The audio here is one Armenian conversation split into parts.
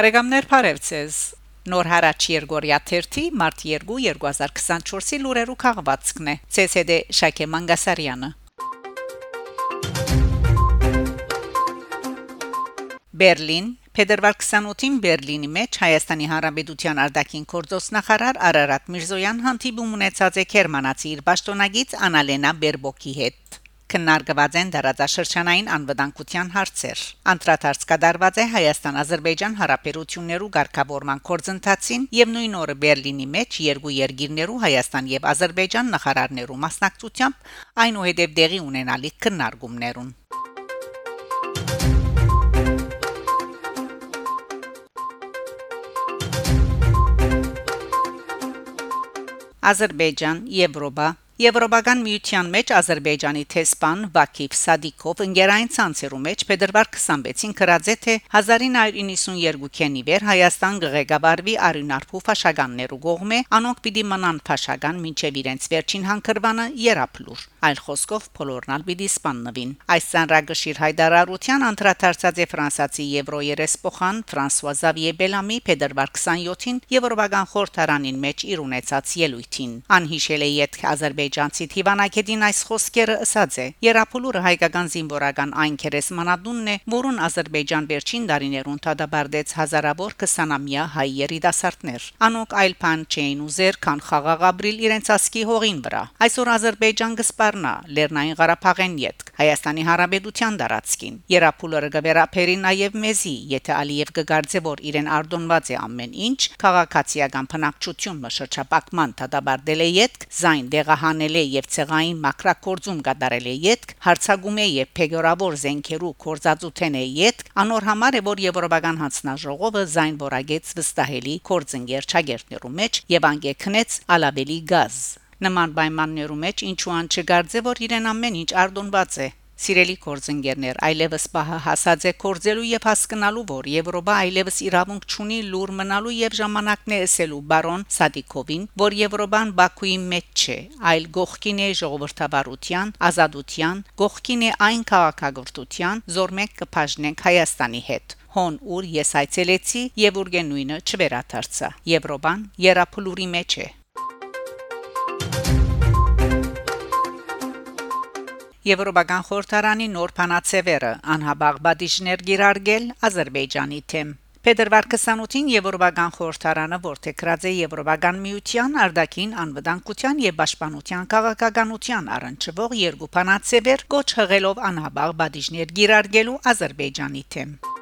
Բարեկամներ Փարեվցես Նոր հարաճ Երգորիա 1 մարտ 2 2024-ի լուրերու քաղվածքն է ՑՍԴ Շակե Մանգասարյանը Բերլին Փետրվար 28-ին Բերլինի մեջ Հայաստանի Հանրապետության արտաքին գործոստ նախարար Արարատ Միրզոյան հանդիպում ունեցած է Գերմանացի իր պաշտոնագից Անալենա Բերբոկի հետ քննարկված են դարաձաշրջանային անվտանգության հարցեր։ Անդրադարձ կդարված է Հայաստան-Ադրբեջան հարաբերություններու ղեկավարման կորձընթացին եւ նույն օրը Բերլինի մեջ երկու երկիրներու Հայաստան եւ Ադրբեջան նախարարներու մասնակցությամբ այնուհետև դեղի ունենալիք քննարկումներուն։ Ադրբեջան, Եվրոպա Եվրոպական միության մեջ Ադրբեջանի տեսփան Վակիֆ Սադիկով ընկերային ցանցերու մեջ Փետրվար 26-ին գրած է թե 1992-ին վեր Հայաստան գղեկավարվի Արյունարփու ֆաշականներու կողմէ անոնք պիտի մնան ֆաշական մինչև իրենց վերջին հանգրվանը երապլուր այլ խոսքով փոլորնալ պիտի սպաննվին այս ցանրագշիր հայդարարության անդրադարձած է ֆրանսացի Եվրո երեսփոխան Ֆրանսուଆ Զավիե Բելամի Փետրվար 27-ին Եվրոպական խորհրդարանին մեջ իր ունեցած ելույթին անհիշել է իդ Ադրբեջան ադրբեջանցի Թիվանակեդին այս խոսքերը ասած է. Երապոլուրը հայկական զինվորական այն քերեսմանադունն է, որուն Ադրբեջան վերջին դարիներուն թադաբարդեց հազարավոր 20-ամյա հայ երիտասարդներ։ Անոնք այլ բան չէին ուզեր, քան խաղաղաբրիլ իրենց ասկի հողին վրա։ Այսօր Ադրբեջան գսպարնա Լեռնային Ղարաբաղեն յետք Հայաստանի Հանրապետության դարածքին։ Երապոլուրը գվերապերի նաև մեզի, եթե Ալիև կգարձե որ իրեն արդոնված է ամեն ինչ, քաղաքացիական փնակչություն մշրջապակման թադաբարդել է յետք, զայն դեղահան անել է եւ ցեղային մակրակորձում կատարել է յետք, հարցագում է եւ փեգորավոր զենքերու կորզածութեն է յետք, անոր համար է որ Եվրոպական հանձնաժողովը զայն որագեց վստահելի կորձընկեր ճագերտներու մեջ եւ անգեքնեց ալաբելի գազ նման պայմաններու մեջ ինչու ան չգարձե որ իրեն ամեն ինչ արդոնված է Սիրելի կորձընկերներ, այլևս պահը հասած է կորձելու եւ հասկանալու, որ Եվրոպա այլևս իրավունք չունի լուր մնալու եւ ժամանակն է ասելու բարոն Սադիկովին, որ Եվրոպան Բաքուի մեջ չէ, այլ գողքին է ժողովրդավարության, ազատության, գողքին է այն քաղաքագործության, զոր մենք կփաժնենք Հայաստանի հետ հոն ուր ես այցելեցի եւ ուրգեն նույնը չվերաթարցա Եվրոպան երապլուրի մեջ է Եվրոպական խորհրդարանի նոր փանացևերը անհաբաղ բադիժներ գիրարգել Ադրբեջանի թեմ Փետրվար 28-ին Եվրոպական խորհրդարանը որթեքրած է Եվրոպական միության արդակին անվտանգության եւ պաշտպանության քաղաքականության առնչվող երկու փանացևեր կոչ հղելով անհաբաղ բադիժներ գիրարգելու Ադրբեջանի թեմ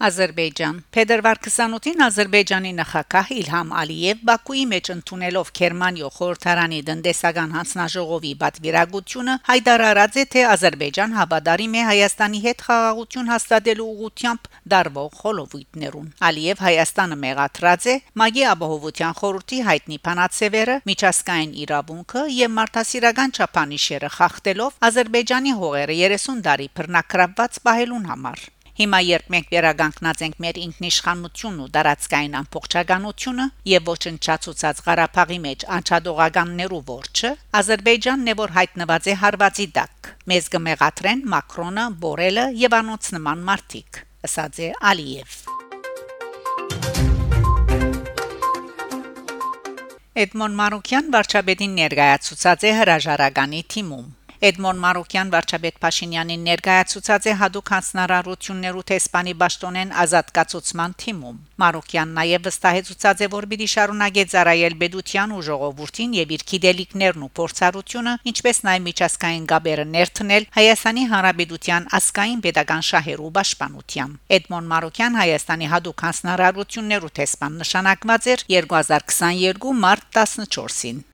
Ադրբեջան. Փետրվար 28-ին Ադրբեջանի նախագահ Իլհամ Ալիև Բաքուի մեջ ընդունելով Գերմանիո խորհրդարանի դնդեսական հանձնաժողովի բացվիրագությունը հայտարարած է թե Ադրբեջան հավատարիմ է Հայաստանի հետ խաղաղություն հաստատելու ուղղությամբ դարվող խոլովույթներուն Ալիև Հայաստանը մեղադրած է Մագի ապահովության խորհրդի հայտնի փանացևերը միջազգային իրավունքը եւ մարդասիրական չափանիշերը խախտելով Ադրբեջանի հողերը 30 տարի բռնակրաված պահելուն համար Հիմա երբ մենք վերագանքնած ենք մեր ինքնիշխանությունն ու դարածքային ամբողջականությունը եւ ոչնչացուցած Ղարաբաղի մեջ անչադողականներու ворչը, Ադրբեջանն է որ հայտնված է հարվածի տակ։ Մեզ կմեղատրեն Մակրոնը, Բորելը եւ անոնց նման մարդիկ, ասաց է Ալիև։ Էդմոն Մարուկյան վարչապետին ներկայացուցած է հրաժարականի թիմում։ Էդմոն Մարոկյան վարչապետ Փաշինյանին ներկայացուցած է հadoop հանձնարարություններու տեսփանի ճշտոնեն ազատ կացուցման թիմում։ Մարոկյան նաև վստահեցուցած է, որ պիտի շարունակե ծառայել Բեդության ու ժողովրդին եւ իր քիդելիկներն ու փորձառությունը, ինչպես նաև միջազգային գաբերը ներթնել Հայաստանի Հանրապետության ասկային pedagogan շահերու պաշտպանությամբ։ Էդմոն Մարոկյան Հայաստանի հadoop հանձնարարություններու տեսփան նշանակված էր 2022 մարտ 14-ին։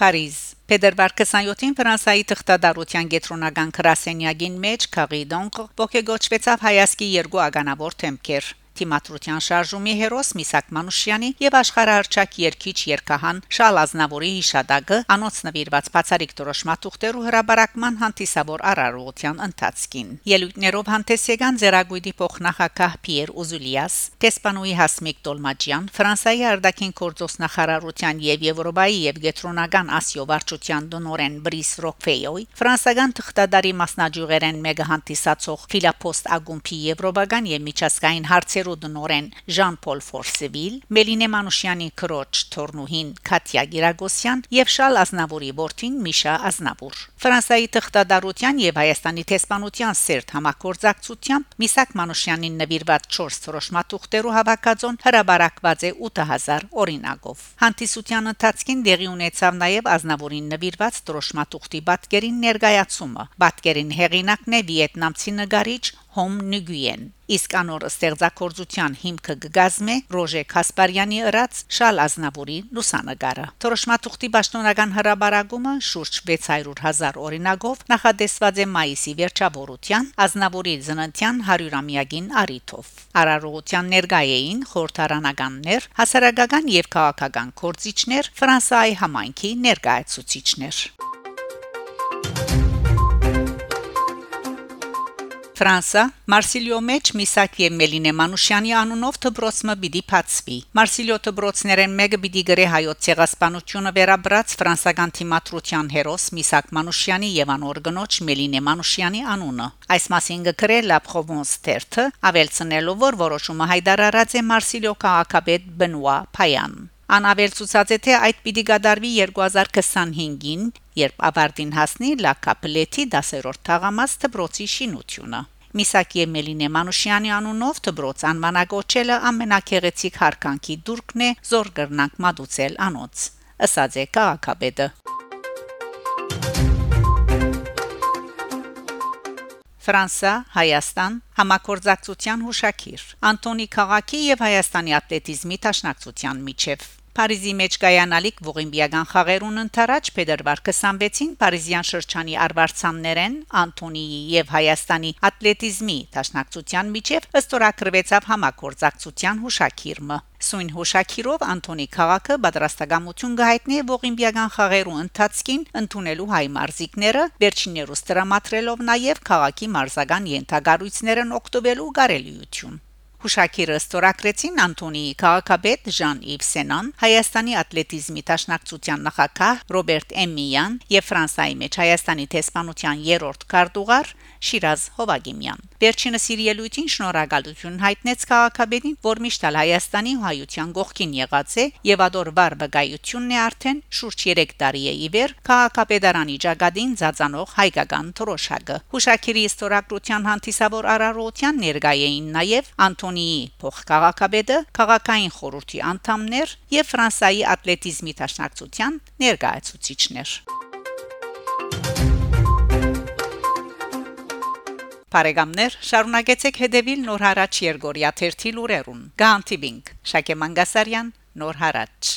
Փարիզ Փետրվար 27-ին Ֆրանսայի թղթադարության գետրոնական քրասենյակին մեջ Քարիդոնկ ողեգոճվեցավ հայասկի երկու ականավոր թեմքեր թիմատրության շարժումի հերոս Միսակ Մանուշյանի եւ աշխարհահռչակ երկիչ Երկահան Շալ Ազնավուրի հիշադակը անոնց նվիրված բացարիք դրոշմատուղտերու հրաբարակման հանդիսավոր արարողության ընթացքին ելույթներով հանդես եկան Զերագույդի փոխնախագահ Պիեր Ուզուլիաս Տեսպանուի Հասմիկ Տոլմաջյան Ֆրանսիայի արտաքին գործոս նախարարության եւ Եվրոպայի եւ Գետրոնական Ասիո վարչության դոնորեն Բրիս Ռոկֆեյոյ ֆրանսական թղթադարի մասնաճյուղերեն մեգա հանդիսացող Ֆիլապոստ Ագումփի Եվրոպական եւ միջազգային հարցերու դոնորեն Ժան-Պոլ Ֆորսեվիլ Մելինե Մանուշյանի քրոջ Թորնուհին Կատյա Գիրագոսյան եւ Շալ Ազնավուրի որդին Միշա Ազնավուր Ֆրանսիայի թղթադարության եւ Հայաստանի տեսփանության սերտ համակորձակցությամբ Միսակ Մանուշյանին նվիրված 4 թրոշմատուղտերու հավաքածոն հրաբարակված է 8000 օրինակով Հանդիսության ընթացքին դեղի ունեցավ նաեւ Ազնավուրին նվիրված թրոշմատուղտի բատկերին ներկայացումը բատկերին հեղինակն է վիետնամցի նկարիչ Հոմ Նգուեն իսկ անոր ստեղծագործության հիմքը գգազմե Ռոժե Կասպարյանի ըրած Շալ Ազնավուրի լուսանգարը Թորոշմաթուղթի պաշտոնական հրաբարագումը շուրջ 600.000 օրինագով նախադեсված է մայիսի վերջավորության Ազնավուրի ծննդյան 100-ամյակին արիթով Արարողության ներկայեին խորհրդարանականներ հասարակական եւ քաղաքական կորցիչներ Ֆրանսիայի համայնքի ներկայացուցիչներ Ֆրանսա Մարսիլիո մեջ Միսակ եւ Մելինե Մանուշյանի անունով դբրոցը պիտի փածվի Մարսիլիո դբրոցներեն մեկը պիտի գրե հայոց ցեղասպանությունը վերաբրած ֆրանսական թիմատրության հերոս Միսակ Մանուշյանի եւ անոր գնոջ Մելինե Մանուշյանի անունը այս մասին գրել La Provence Tertre ավելցնելով որ որոշումը հայտարարած է Մարսիլիո քաղաքապետ Բենուա Փայան Անավել ցուցած է թե այդ պիտի գդարվի 2025-ին, երբ ավարտին հասնի Լա Կապլետի 10-րդ թաղամաս դբրոցի շինությունը։ Միսակի Մելինե Մանուշյանի անունով դբրոց անվանակոչելը ամենակեղեցիկ հարկանքի դուրքն է զոր գրնանք մատուցել անոց։ Ըսած է քաղաքապետը։ Ֆրանսա, Հայաստան համակորձակցության հուշակիր Անտոնի Խաղակի եւ Հայաստանի ատլետիզմի տաշնակցության միջև Փարիզի մեջ կայանալիք ողիմբիական խաղերուն ընթരാճ փետրվար 26-ին Փարիզյան շրջանի արվարձաններեն Անտոնիի եւ Հայաստանի ատլետիզմի տաշնակցության միջև ըստորակրվեցավ համակորձակցության հուշակիրը Սույն հուշակիրով Անտոնի քաղաքը պատրաստակամություն գահիտնի ողիմբիական խաղերու ընթացքին ընդունելու հայ մարզիկները վերջիններուս տրամադրելով նաև քաղաքի մարզական յենթագարույցներն օկտոբելու գարելիություն Հուշակիրը ստորագրեցին Անտոնիի քաղաքապետ Ժան-Իվ Սենան, Հայաստանի ատլետիզմի տաշնակցության նախակահ Ռոբերտ Էմիյան եւ Ֆրանսայի մեջ Հայաստանի տեսփանության երրորդ քարտուղար Շիրազ Հովագիմյան։ Վերջինս իր ելույթին շնորհակալություն հայտնեց քաղաքապետին, որ միշտ Հայաստանի ու հայության գողքին եղած է եւ ադոր վար բգայությունն է արդեն շուրջ 3 տարի է իվեր քաղաքապետարանի ճակատին ծածանող հայկական թրոշակը։ Հուշակիրի ստորագրության հանդիսավոր արարողության ներկայ էին նաեւ Անտոն Կենտոնիի փոխքաղաքապետը, քաղաքային խորհրդի անդամներ եւ Ֆրանսայի ատլետիզմի տաշնակցության ներկայացուցիչներ։ Բարեկամներ, շարունակեցեք հետևել Նոր հարաճ Երգորիա 1 թերթի լուրերուն։ Գանտիբինգ Շակե Մանգասարյան Նոր հարաճ